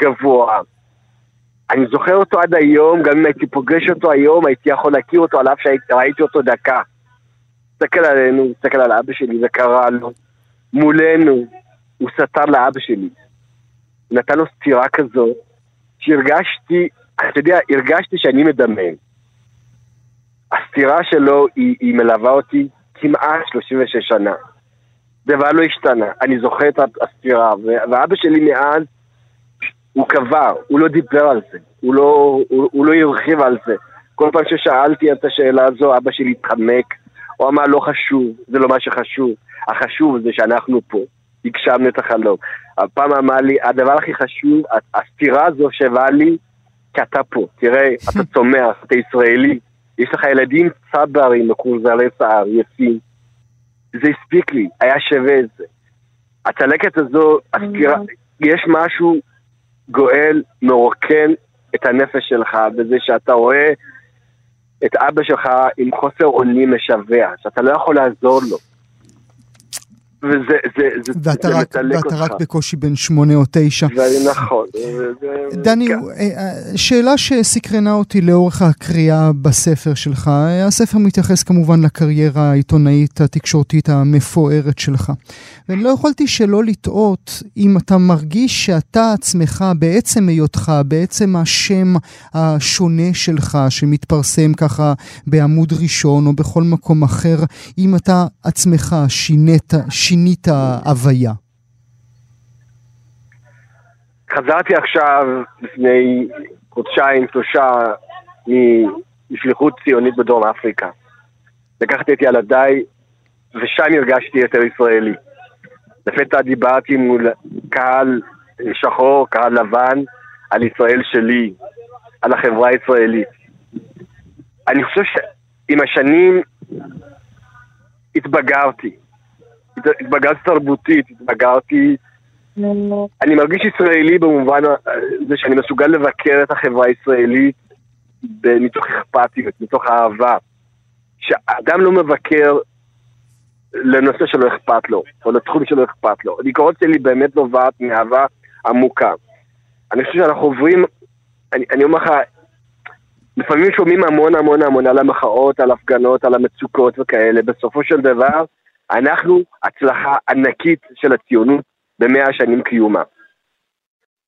Speaker 5: גבוה. אני זוכר אותו עד היום, גם אם הייתי פוגש אותו היום, הייתי יכול להכיר אותו על אף שראיתי אותו דקה. הסתכל עלינו, הסתכל על אבא שלי, זה קרה לו. מולנו, הוא סתר לאבא שלי. נתן לו סטירה כזו, שהרגשתי, אתה יודע, הרגשתי שאני מדמם. הסטירה שלו היא, היא מלווה אותי כמעט 36 שנה. דבר לא השתנה, אני זוכר את הסטירה, ואבא שלי מאז, הוא קבר, הוא לא דיבר על זה, הוא לא, הוא, הוא לא הרחיב על זה. כל פעם ששאלתי את השאלה הזו, אבא שלי התחמק, הוא אמר לא חשוב, זה לא מה שחשוב, החשוב זה שאנחנו פה, הגשמנו את החלום. הפעם אמר לי, הדבר הכי חשוב, הסתירה הזו שהבאה לי, כי אתה פה, תראה, אתה צומח, אתה ישראלי, יש לך ילדים צברים, מקורזלי שיער, יפים. זה הספיק לי, היה שווה את זה. הצלקת הזו, הסתירה, יש משהו גואל, מרוקן את הנפש שלך בזה שאתה רואה את אבא שלך עם חוסר אונים משווע, שאתה לא יכול לעזור לו. וזה, זה, זה,
Speaker 1: ואתה זה רק, ואתה אותך. רק בקושי בן שמונה או תשע.
Speaker 5: זה נכון.
Speaker 1: דני, כן. אה, אה, שאלה שסקרנה אותי לאורך הקריאה בספר שלך, הספר מתייחס כמובן לקריירה העיתונאית התקשורתית המפוארת שלך. ואני לא יכולתי שלא לטעות אם אתה מרגיש שאתה עצמך, בעצם היותך, בעצם השם השונה שלך, שמתפרסם ככה בעמוד ראשון או בכל מקום אחר, אם אתה עצמך שינית, שינית הוויה?
Speaker 5: חזרתי עכשיו, לפני חודשיים, שלושה, משליחות ציונית בדרום אפריקה. לקחתי את ילדיי, ושם הרגשתי יותר ישראלי. לפתע דיברתי מול קהל שחור, קהל לבן, על ישראל שלי, על החברה הישראלית. אני חושב שעם השנים התבגרתי. התבגרתי תרבותית, התבגרתי... אני מרגיש ישראלי במובן זה שאני מסוגל לבקר את החברה הישראלית מתוך אכפתיות, מתוך אהבה. שאדם לא מבקר לנושא שלא אכפת לו, או לתחום שלא אכפת לו. הביקורת שלי באמת נובעת מאהבה עמוקה. אני חושב שאנחנו עוברים, אני, אני אומר לך, לפעמים שומעים המון המון המון על המחאות, על הפגנות, על המצוקות וכאלה. בסופו של דבר, אנחנו הצלחה ענקית של הציונות במאה השנים קיומה.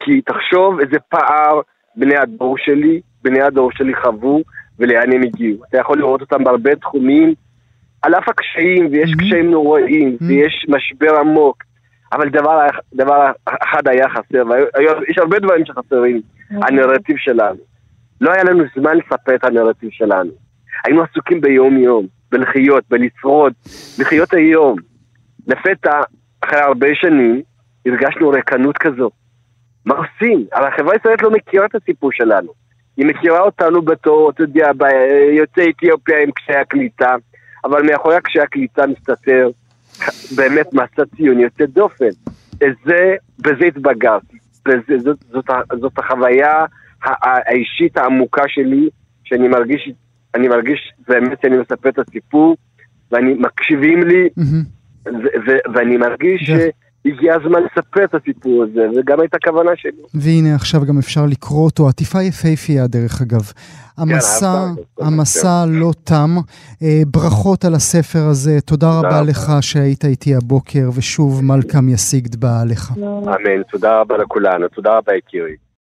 Speaker 5: כי תחשוב איזה פער בני הדור שלי, בני הדור שלי חוו ולאן הם הגיעו. אתה יכול לראות אותם בהרבה תחומים, על אף הקשיים, ויש mm-hmm. קשיים נוראים, mm-hmm. ויש משבר עמוק, אבל דבר, דבר אחד היה חסר, ויש הרבה דברים שחסרים, mm-hmm. הנרטיב שלנו. לא היה לנו זמן לספר את הנרטיב שלנו. היינו עסוקים ביום-יום. בלחיות, בלשרוד, לחיות היום. לפתע, אחרי הרבה שנים, הרגשנו ריקנות כזו. מה עושים? אבל החברה הישראלית לא מכירה את הסיפור שלנו. היא מכירה אותנו בתור, אתה יודע, יוצאי אתיופיה עם קשיי הקליטה, אבל מאחורי קשיי הקליטה מסתתר באמת מסע ציוני יוצא דופן. זה, בזה התבגרתי. בזה, זאת, זאת, זאת החוויה האישית העמוקה שלי, שאני מרגיש, אני מרגיש באמת שאני מספר את הסיפור, ואני מקשיבים לי, mm-hmm. ואני מרגיש ש... הגיע הזמן לספר את הסיפור הזה, וגם הייתה כוונה שלי.
Speaker 1: והנה עכשיו גם אפשר לקרוא אותו, עטיפה יפהפייה דרך אגב. המסע, כן, המסע לא תם. אה, ברכות על הספר הזה, תודה רבה לך שהיית איתי הבוקר, ושוב מלכם יסיגד באה לך.
Speaker 5: אמן, תודה רבה לכולנו, תודה רבה יקירי.